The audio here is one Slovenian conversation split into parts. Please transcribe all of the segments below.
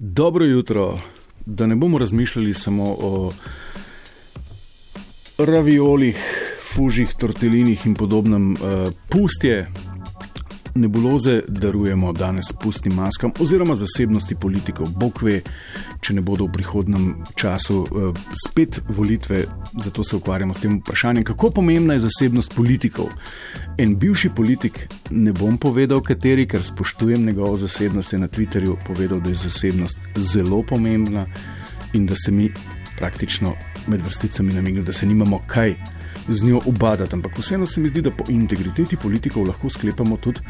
Dobro jutro, da ne bomo razmišljali samo o raviolih, fužih, tortelinih in podobnem. Uh, pustje nebuloze darujemo danes pustnim maskam oziroma zasebnosti politikov. Bog ve, če ne bodo v prihodnem času uh, spet volitve, zato se ukvarjamo s tem vprašanjem, kako pomembna je zasebnost politikov. En bivši politik, ne bom povedal kateri, ker spoštujem njegovo zasebnost, je na Twitterju povedal, da je zasebnost zelo pomembna in da se mi praktično med vrsticami namenjajo, da se nimamo kaj z njo ubadati. Ampak vseeno se mi zdi, da po integriteti politikov lahko sklepamo tudi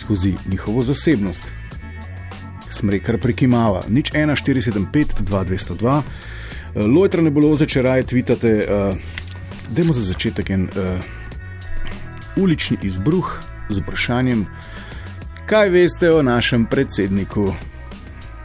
skozi njihovo zasebnost. Smrej kar prekimava. Nič 1, 4, 7, 5, 2, 202. Lojtra ne bilo za če raje tvitate. Uh, dajmo za začetek en uh, ulični izbruh z vprašanjem, kaj veste o našem predsedniku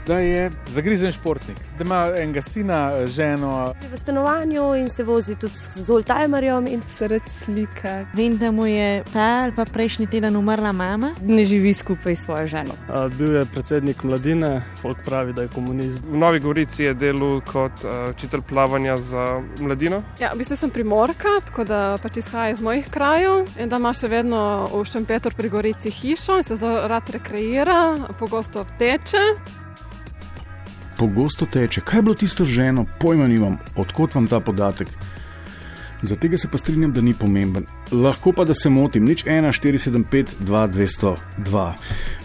da je zagrizen športnik, da ima enega sina, ženo. Je v stanovanju in se vozi tudi z Oldtimerjem in se red slika. Vem, da mu je ta ali pa prejšnji teden umrla mama. Ne živi skupaj s svojo ženo. A, bil je predsednik mladine, folk pravi, da je komunist. V Novi Gorici je delal kot uh, učitelj plavanja za mladino. Ja, v bistvu sem primorka, tako da pač izhaja iz mojih krajev in da ima še vedno v Šempetru pri Gorici hišo in se zelo rad rekreira, pogosto teče pogosto teče. Kaj je bilo tisto ženo, pojma nimam, odkot vam ta podatek. Za tega se pa strinjam, da ni pomemben. Lahko pa da se motim, nič 1, 4, 7, 5, 2, 202.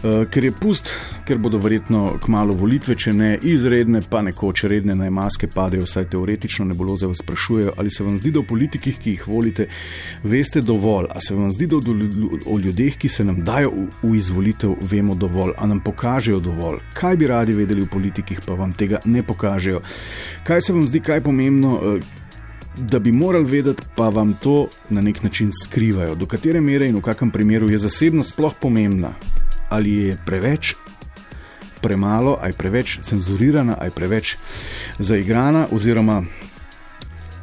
Uh, ker je pust, ker bodo verjetno kmalo volitve, če ne izredne, pa nekoč redne naj maske padejo, vsaj teoretično ne bolo za vas sprašujejo, ali se vam zdi, da v politikih, ki jih volite, veste dovolj, a se vam zdi, da o ljudeh, ki se nam dajo v, v izvolitev, vemo dovolj, a nam pokažejo dovolj. Kaj bi radi vedeli v politikih, pa vam tega ne pokažejo. Kaj se vam zdi, kaj je pomembno? Uh, da bi morali vedeti, pa vam to na nek način skrivajo. Do katere mere in v kakem primeru je zasebnost sploh pomembna? Ali je preveč, premalo, ali preveč cenzurirana, ali preveč zaigrana, oziroma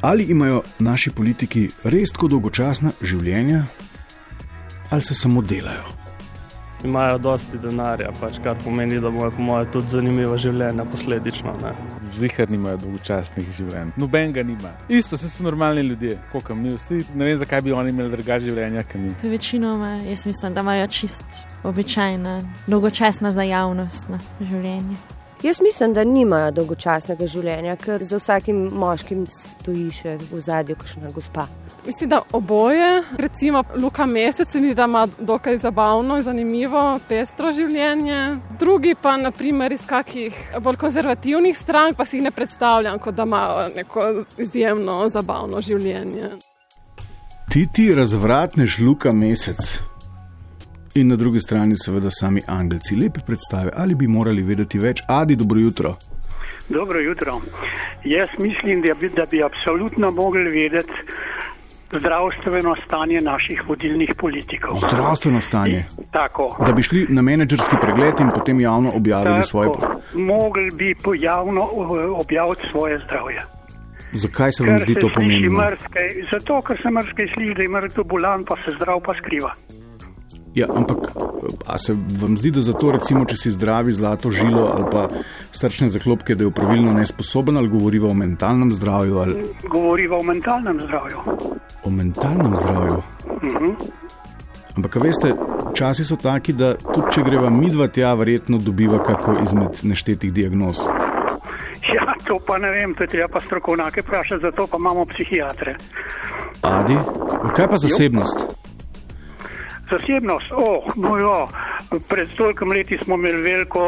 ali imajo naši politiki res tako dolgočasna življenja, ali se samo delajo imajo dosti denarja, pač, kar pomeni, da bojo po mojem tudi zanimiva življenja posledično. Zihar nimajo dolgočasnih življenj. Noben ga nima. Isto, vse so normalni ljudje, kot mi vsi. Ne vem, zakaj bi oni imeli drugače življenja, kot mi. Večinoma, jaz mislim, da imajo čist običajna, dolgočasna za javnost na življenje. Jaz mislim, da nimajo dolgočasnega življenja, ker za vsakim moškim stoji še v zadju, ena gospa. Mislim, da oboje, recimo Luka Mesec, mi da ima dokaj zabavno zanimivo, pestro življenje. Drugi pa, naprimer, iz kakih bolj konzervativnih strank, pa si jih ne predstavljam, kot da imajo neko izjemno zabavno življenje. Ti ti razvratneš Luka Mesec. In na drugi strani, seveda, sami Angelci. Lepe predstave, ali bi morali vedeti več, Adi, dobro jutro. Dobro jutro. Jaz mislim, da bi, da bi absolutno mogli vedeti, zdravstveno stanje naših vodilnih politikov. Zdravstveno stanje. Tako. Da bi šli na menedžerski pregled in potem javno objavili Tako. svoje. Mogli bi javno eh, objaviti svoje zdravje. Zakaj se vam ker zdi to pomembno? Mrskaj, zato, ker se mrskaj sliši, da je mrtev bolan, pa se zdrav pa skriva. Ja, ampak a se vam zdi, da zato, recimo, če si zdravi zlato žilo ali pa srčne zaklopke, da je pravilno nesposoben ali govoriva o mentalnem zdravju? Ali... Govoriva o mentalnem zdravju. O mentalnem zdravju. Uh mhm. -huh. Ampak, veste, časi so taki, da tudi če greva midva tja, verjetno dobiva kako izmed neštetih diagnoz. Ja, to pa ne vem, to je treba pa strokovnjake vprašati, zato pa imamo psihiatre. Adi, kaj pa zasebnost? Jo. Zasebnost, oh, no jo, pred tolkim leti smo imeli veliko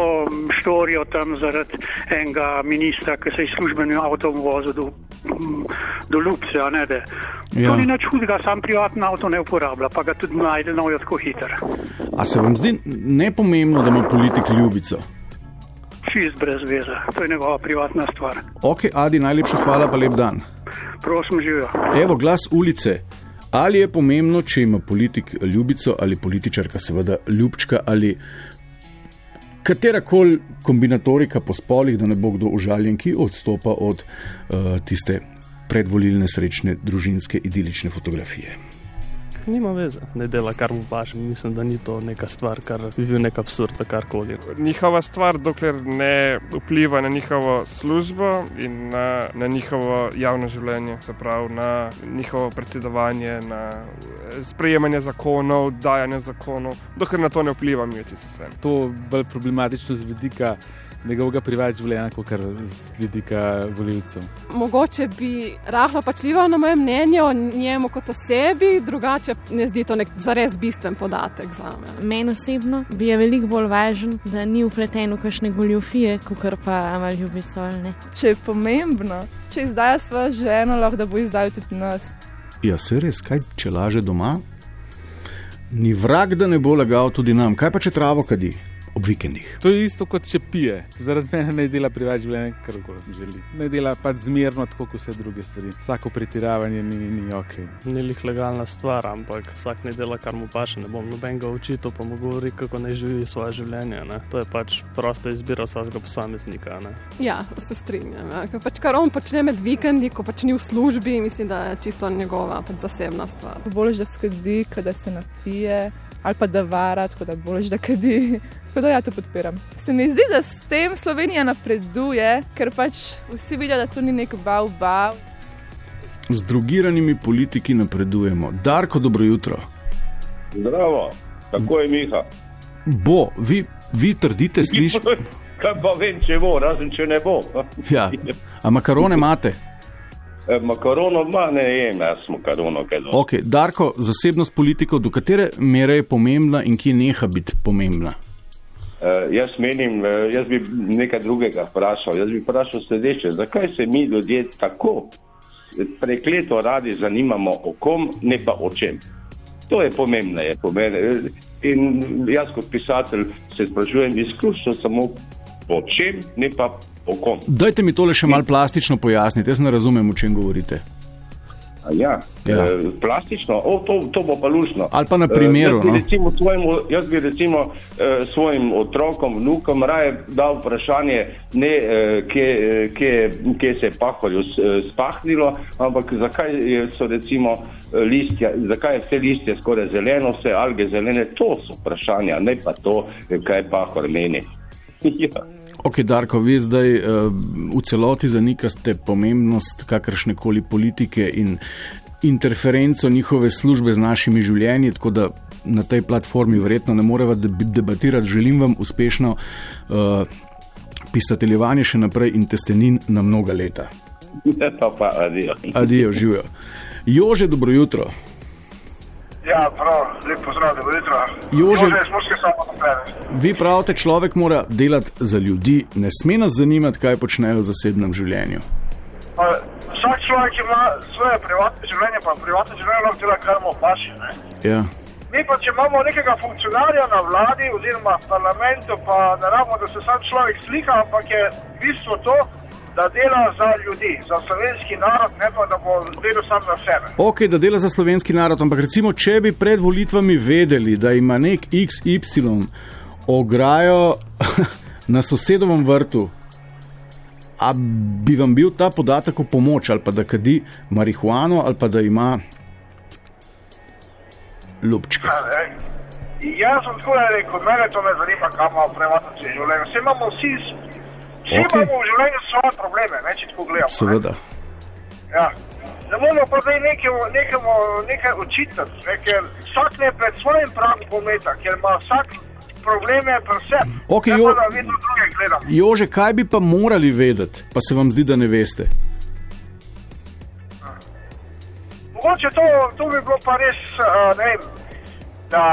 štorijo tam zaradi enega ministra, ki se je službenim avtom vozil do, do Ljubce, ne da. Ja. To ni nič hudega, sam privatni avto ne uporablja, pa ga tudi najde nojo tako hiter. A se vam zdi nepomembno, da ima politik ljubico? Čist brez veze, to je njegova privatna stvar. Ok, Adi, najlepša hvala, pa lep dan. Prosim, živijo. Evo, glas ulice. Ali je pomembno, če ima politik ljubico ali političarka, seveda ljubčka ali katerakoli kombinatorika po spolih, da ne bo kdo užaljen, ki odstopa od uh, tiste predvolilne srečne družinske idilične fotografije. Nima veze, ne dela kar mu paše. Mislim, da ni to neka stvar, kar bi bil nek absurd, karkoli. Njihova stvar, dokler ne vpliva na njihovo službo in na, na njihovo javno življenje, se pravi na njihovo predsedovanje, na eh, sprejemanje zakonov, dajanje zakonov, dokler na to ne vpliva, mi je čisto vse. To je bolj problematično z vidika njegovega privatnega življenja, kot z vidika volilcev. Mogoče bi rahlo pačljivo na moje mnenje o njemu kot osebi, drugače ne zdi to nek zares bistven podatek za me. Meni osebno bi je veliko bolj važen, da ni upleten v kakšne goljofije, kot pa ima ljubico ali ne. Če je pomembno, če izdaja svojo ženo, lahko da bo izdajal tudi nas. Ja, se res, kaj če laže doma? Ni vrag, da ne bo lagal tudi nam. Kaj pa če travo kadi? Ob vikendih. To je isto kot če pije. Zaradi mene ne dela privat življenja, kar koli želi. Ne dela pa zmerno, tako kot vse druge stvari. Vsako pretiravanje ni, ni, ni ok. Ni lih legalna stvar, ampak vsak ne dela, kar mu paše. Ne bom noben ga učil, pa mu govori, kako naj živi svoje življenje. Ne? To je pač prosta izbira vsakega posameznika. Ne? Ja, se strinjam. Ja. Pač, kar on počne med vikendi, ko pač ni v službi, mislim, da je čisto njegova pač zasebna stvar. Bolje, da skrbi, da se napije ali pa da vara, tako da boš da kadi. Tako da ja to podpiram. Se mi zdi, da s tem Slovenija napreduje, ker pač vsi vidijo, da to ni nek bav bav. Z drugiranimi politiki napredujemo. Darko, dobro jutro. Zdravo, tako je Miha. Bo, vi, vi trdite, slišite. Kaj pa vem, če bo, razen če ne bo. ja, a makarone imate? Eh, makarono ima, ne jem, jaz makarono kaj dobro. Okay, Darko, zasebnost politikov, do katere mere je pomembna in ki neha biti pomembna? Uh, jaz menim, uh, jaz bi nekaj drugega vprašal. Jaz bi vprašal sledeče, zakaj se mi ljudje tako prekleto radi zanimamo o kom, ne pa o čem. To je pomembno. Je pomembno. In jaz kot pisatelj se sprašujem izključno samo o čem, ne pa o kom. Dajte mi tole še malo plastično pojasniti, jaz ne razumem, o čem govorite. Ja, ja. E, plastično, o, to, to bo pa lušno. Ali pa na primeru. E, jaz, bi recimo, svojim, jaz bi recimo e, svojim otrokom, vnukom raje dal vprašanje, ne e, kje, kje, kje se je pahorju spahnilo, ampak zakaj so recimo listja, zakaj je vse listje skoraj zeleno, vse alge zelene, to so vprašanja, ne pa to, kaj pahor meni. ja. Ok, Darko, vi zdaj uh, v celoti zanikate pomembnost kakršne koli politike in interferenco njihove službe z našimi življenji, tako da na tej platformi verjetno ne moreva debatirati. Želim vam uspešno uh, pisateljevanje še naprej in testenin na mnoga leta. Ne, pa pa, adijo. Adijo, živijo. Jože, dobro jutro. Ja, prav, lep pozdrav, dobro jutro. Jože, Jože naprej. Vi pravite, človek mora delati za ljudi, ne sme nas zanimati, kaj počnejo v zasebnem življenju. Pa, vsak človek ima svoje privatne življenje, pa privatne življenje lahko dela, kar mu paše. Ja. Mi pa, če imamo nekega funkcionarja na vladi oziroma parlamentu, pa ne rabimo, da se sam človek slika, ampak je bistvo to, da dela za ljudi, za slovenski narod, ne pa da bo delal sam za sebe. Ok, da dela za slovenski narod, ampak recimo, če bi pred volitvami vedeli, da ima nek XY ograjo na sosedovem vrtu. A bi vam bil ta podatek v pomoč, ali pa da kadi marihuano, ali pa da ima lupčka? Ja, jaz sem tako rekel, mene to ne zanima, kam imamo privatno življenje. Vse imamo vsi Vsi okay. imamo v življenju svoje probleme, ne, če tako gledamo. Seveda. Ja. Ne moramo pa zdaj nekemu nekaj očitati, ne, ker vsak ne pred svojim pravim pometa, ker ima vsak probleme pri sebi. Okay, jo, Jože, kaj bi pa morali vedeti, pa se vam zdi, da ne veste? Mogoče to, to bi bilo pa res, uh, ne vem, da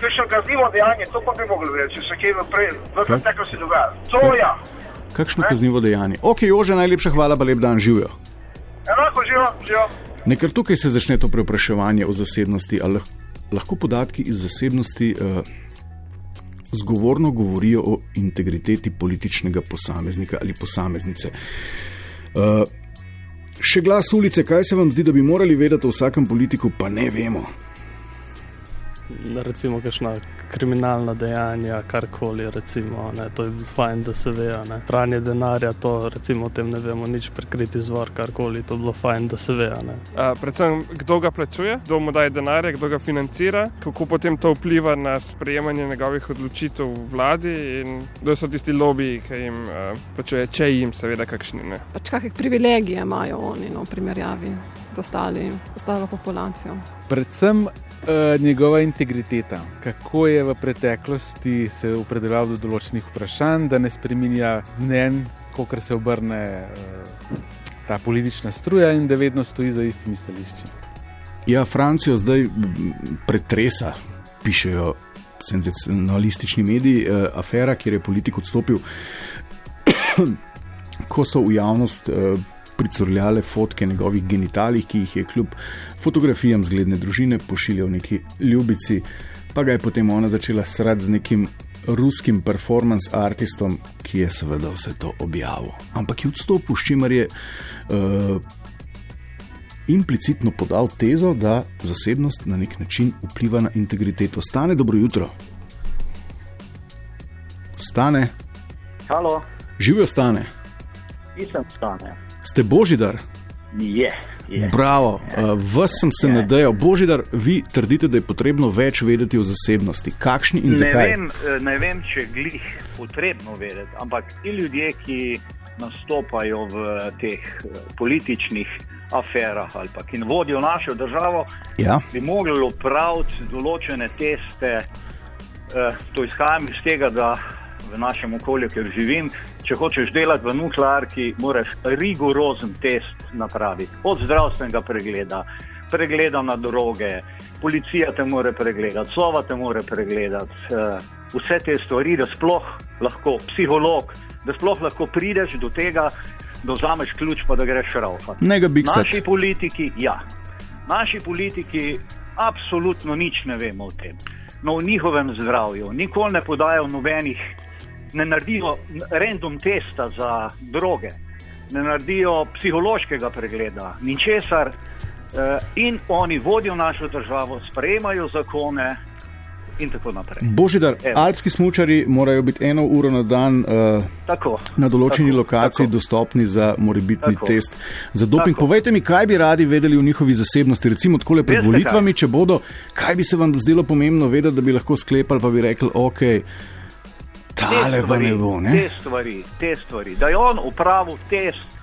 kakšno kaznivo dejanje, to pa bi mogli reči, če se kaj naprej, v preteklosti dogaja. To je. Ja. Kakšno ne? kaznivo dejanje? Ok, Jože, najlepša hvala, pa lep dan živijo. Enako živijo, živijo. Nekaj tukaj se začne to prepraševanje o zasebnosti, ali lahko podatki iz zasebnosti uh, zgovorno govorijo o integriteti političnega posameznika ali posameznice. Uh, še glas ulice, kaj se vam zdi, da bi morali vedeti o vsakem politiku, pa ne vemo. Recimo kakšna kriminalna dejanja, karkoli, recimo, ne, to je fajn, da se ve, ne. Pranje denarja, to recimo o tem ne vemo nič, prekriti izvor, karkoli, to je bilo fajn, da se ve, ne. A, predvsem, kdo ga plačuje, kdo mu daje denar, kdo ga financira, kako potem to vpliva na sprejemanje njegovih odločitev v vladi in kdo so tisti lobiji, ki jim uh, plačuje, če jim seveda kakšni ne. Pač kakšne privilegije imajo oni no, v primerjavi z ostali, ostalo populacijo. Predvsem uh, njegova integriteta, kako je v preteklosti se opredeljeval do določenih vprašanj, da ne spreminja mnen, kot se obrne uh, ta politična struja in da vedno stoji za istimi stališči. Ja, Francijo zdaj pretresa, pišejo senzacionalistični mediji, uh, afera, kjer je politik odstopil, ko so v javnost. Uh, Pricurljale fotke njegovih genitalij, ki jih je kljub fotografijam zgledne družine pošiljal neki ljubici, pa ga je potem ona začela srati z nekim ruskim performance artistom, ki je seveda vse to objavil. Ampak je odstopil, s čimer je uh, implicitno podal tezo, da zasebnost na nek način vpliva na integriteto. Stane dobro jutro. Stane. Halo. Živijo stane. Nisem stane. Ste božidar? Je. je. Bravo, uh, vas sem se nadejal. Božidar, vi trdite, da je potrebno več vedeti o zasebnosti. Kakšni in Ne zakaj? vem, eh, ne vem, če glih potrebno vedeti, ampak ti ljudje, ki nastopajo v teh eh, političnih aferah ali pa ki vodijo našo državo, Ja. bi mogli opraviti določene teste. Eh, To izhajam iz tega, da v našem okolju, kjer živim, če hočeš delati v nuklearki, moraš rigorozen test napraviti. Od zdravstvenega pregleda, pregleda na droge, policija te more pregledati, sova te more pregledati, eh, vse te stvari, da sploh lahko, psiholog, da sploh lahko prideš do tega, da vzameš ključ pa da greš raufati. Biksati. Naši politiki, ja, naši politiki absolutno nič ne vemo o tem. No, o njihovem zdravju, nikoli ne podajo nobenih, ne naredijo random testa za droge, ne naredijo psihološkega pregleda, ničesar. Eh, In oni vodijo našo državo, sprejemajo zakone in tako naprej. Božidar, Evo. alpski smočari morajo biti eno uro na dan uh, Tako, na določeni tako, lokaciji tako. dostopni za morebitni Tako. test za doping. Tako. Povejte mi, kaj bi radi vedeli o njihovi zasebnosti, recimo takole pred Veste volitvami, kaj? če bodo, kaj bi se vam zdelo pomembno vedeti, da bi lahko sklepali, pa bi rekli, ok, tale pa ne bo. Ne? Te stvari, te stvari, da je on upravil test,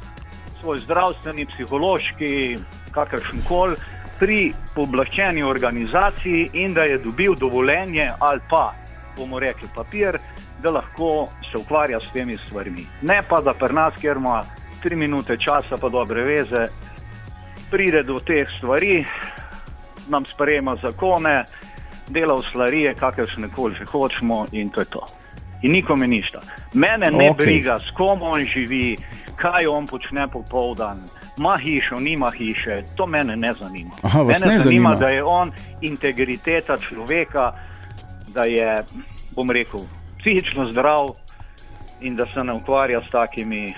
svoj zdravstveni, psihološki, kakršen koli, pri pooblaščeni organizaciji in da je dobil dovoljenje ali pa, bomo rekli, papir, da lahko se ukvarja s temi stvarmi. Ne pa da pri nas, kjer ima tri minute časa, pa dobre veze, pride do teh stvari, nam sprejema zakone, dela v slarije, kakršne koli že hočemo in to je to. In nikome ništa. Mene ne okay. briga, s kom on živi, kaj on počne popoldan, ima hišo, nima hiše, to mene ne zanima. Aha, mene ne zanima, zanima. da je on integriteta človeka, da je, bom rekel, psihično zdrav in da se ne ukvarja s takimi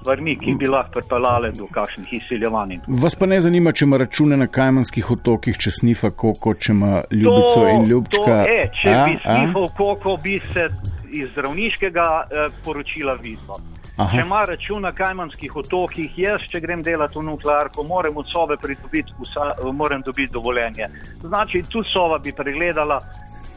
stvarmi, ki bi lahko pripeljale do kakšnih izsiljevanj. Vas pa ne zanima, če ima račune na Kajmanskih otokih, če snifa koko, če ima ljubico in ljubčka. To, e, če A, bi a? snifal koko, bi se iz zdravniškega eh, poročila videlo. Aha. Če ima račun na Kajmanskih otokih, jaz, če grem delati v nuklearko, moram od sobe pridobiti, vsa, moram dobiti dovoljenje. Znači, tudi sova bi pregledala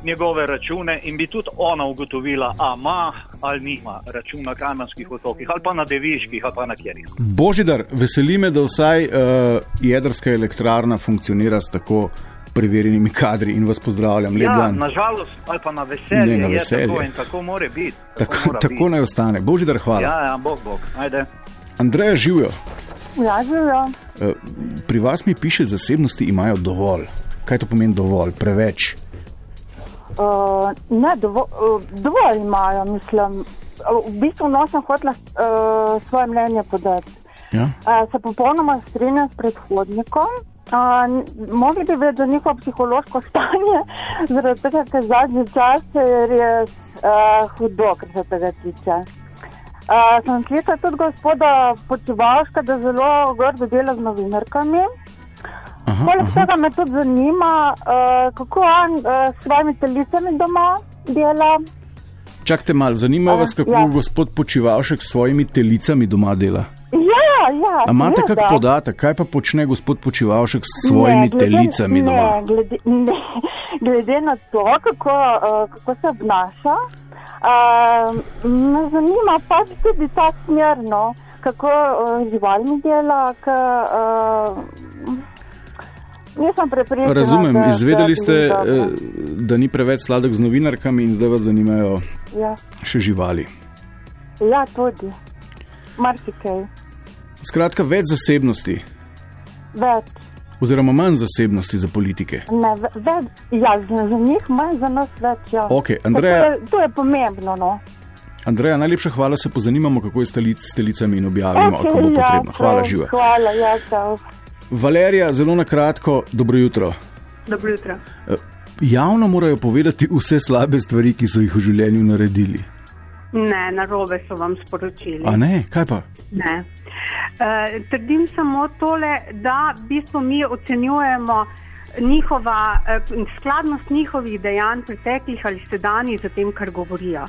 njegove račune in bi tudi ona ugotovila, a ima ali nima račun na Kajmanskih otokih, ali pa na Deviških, ali pa na Kjerih. Božidar, veseli me, da vsaj uh, jedrska elektrarna funkcionira s tako preverjenimi kadri in vas pozdravljam. Ja, dan. nažalost, ali pa na veselje, Ne, na je veselje. tako in tako more biti. Tako, mora tako biti. naj ostane. Božidar, hvala. Ja, ja, bog, bog, ajde. Andreja živijo. Ja, živijo. Uh, pri vas mi piše, zasebnosti imajo dovolj. Kaj to pomeni dovolj? Preveč. Uh, ne, dovo, uh, dovolj imajo, mislim. V bistvu nosim hotla uh, svoje mnenje podati. Ja? Uh, se popolnoma strinjam s predhodnikom. Uh, mogli bi vedeti za njihovo psihološko stanje, zaradi tega, ker zadnji čas je res uh, hudo, kar se tega tiče. Uh, sem slišala tudi gospoda Počivalška, da zelo grdo dela z novinarkami. Aha, Poleg aha. tega me tudi zanima, uh, kako on uh, s svojimi telicami doma dela. Čakajte malo, zanima vas, kako ja. gospod Počivalšek s svojimi telicami doma dela. Ja, ja. A imate kak podatek, kaj pa počne gospod Počivalšek s svojimi Ne, glede- telicami ne, doma? Glede, ne, glede na to, kako, uh, kako se obnaša, uh, me zanima pač tudi ta smer, no, kako uh, živalmi dela. K, uh, nisem prepričana. Razumem, da- izvedeli da ste, eh, da ni preveč sladek z novinarkami in zdaj vas zanimajo Ja, še živali. ja, tudi. Marsikaj. Skratka, več zasebnosti, Več. oziroma manj zasebnosti za politike. Ne, ve- več. Ja, za, njih manj, za nas več. Ja. Okej, To Andreja- je, to je pomembno. No. Andreja, najlepša hvala, se pozanimamo, kako je s telic, s telicami in objavimo, Okej, ko bo ja, potrebno. Hvala, živa. Hvala, ja, čau. Valerija, zelo na kratko, dobro jutro. Dobro jutro. Eh, Javno morajo povedati vse slabe stvari, ki so jih v življenju naredili. Ne, na robe so vam sporočili. A ne, kaj pa? Ne. Uh, trdim samo tole, da v bistvu mi ocenjujemo njihova, uh, skladnost njihovih dejanj, preteklih ali sedanjih, za tem, kar govorijo.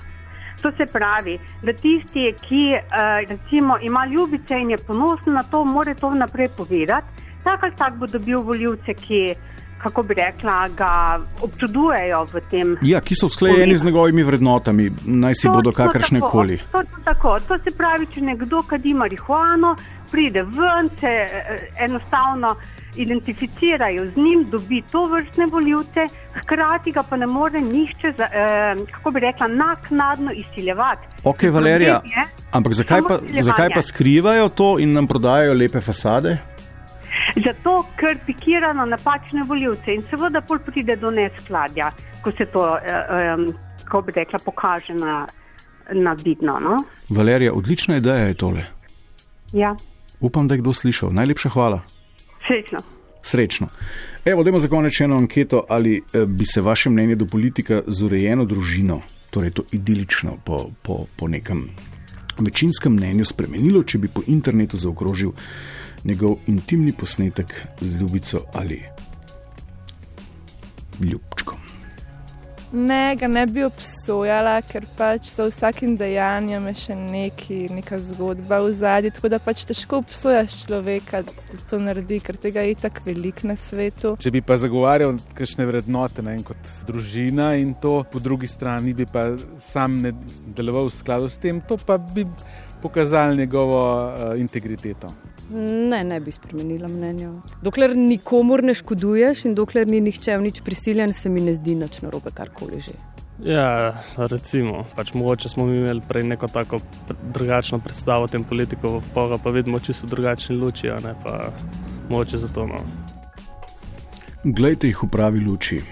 To se pravi, da tisti, ki uh, recimo ima ljubice in je ponosen na to, mora to vnaprej povedati. Tak ali tak bo dobil voljivce, ki, kako bi rekla, ga občudujejo v tem. Ja, ki so usklajeni z njegovimi vrednotami, naj si bodo Točno kakršne tako, koli. Točno tako. To se pravi, če nekdo kadi marihuano, pride ven, se eh, enostavno identificirajo z njim, dobi to vrstne voljivce, hkrati ga pa ne more nihče, za, eh, kako bi rekla, naknadno izsiljevati. Ok, Valerija, ampak zakaj pa, zakaj pa skrivajo to in nam prodajajo lepe fasade? Zato, ker pikira na napačne voljivce in seveda pol pride do neskladja, ko se to, eh, um, kako bi rekla, pokaže na, na vidno. No? Valerija, odlična ideja je tole. Ja, Upam, da je kdo slišal. Najlepša hvala. srečno. Srečno. Evo, dajmo za konec eno anketo, ali eh, bi se vaše mnenje do politika z urejeno družino, torej to idilično, po, po, po nekem večinskem mnenju spremenilo, če bi po internetu zaokrožil njegov intimni posnetek z ljubico ali ljubčkom. Ne, ga ne bi obsojala, ker pač za vsakim dejanjem je še neki, neka zgodba v zadnji. Tako da pač težko obsojaš človeka, da to naredi, ker tega je tako veliko na svetu. Če bi pa zagovarjal kakšne vrednote, ne kot družina in to, po drugi strani bi pa sam ne deloval v skladu s tem, to pa bi pokazal njegovo uh, integriteto. Ne, ne bi spremenila mnenja. Dokler nikomor ne škoduješ in dokler ni nihče v nič prisiljen, se mi ne zdi nič narobe, karkoli že. Ja, recimo, pač mogoče smo imeli prej neko tako drugačno predstavo o tem politiku, pa ga pa vidimo čisto drugačni luči, a ne pa mogoče zato. No. Glejte jih v pravi luči.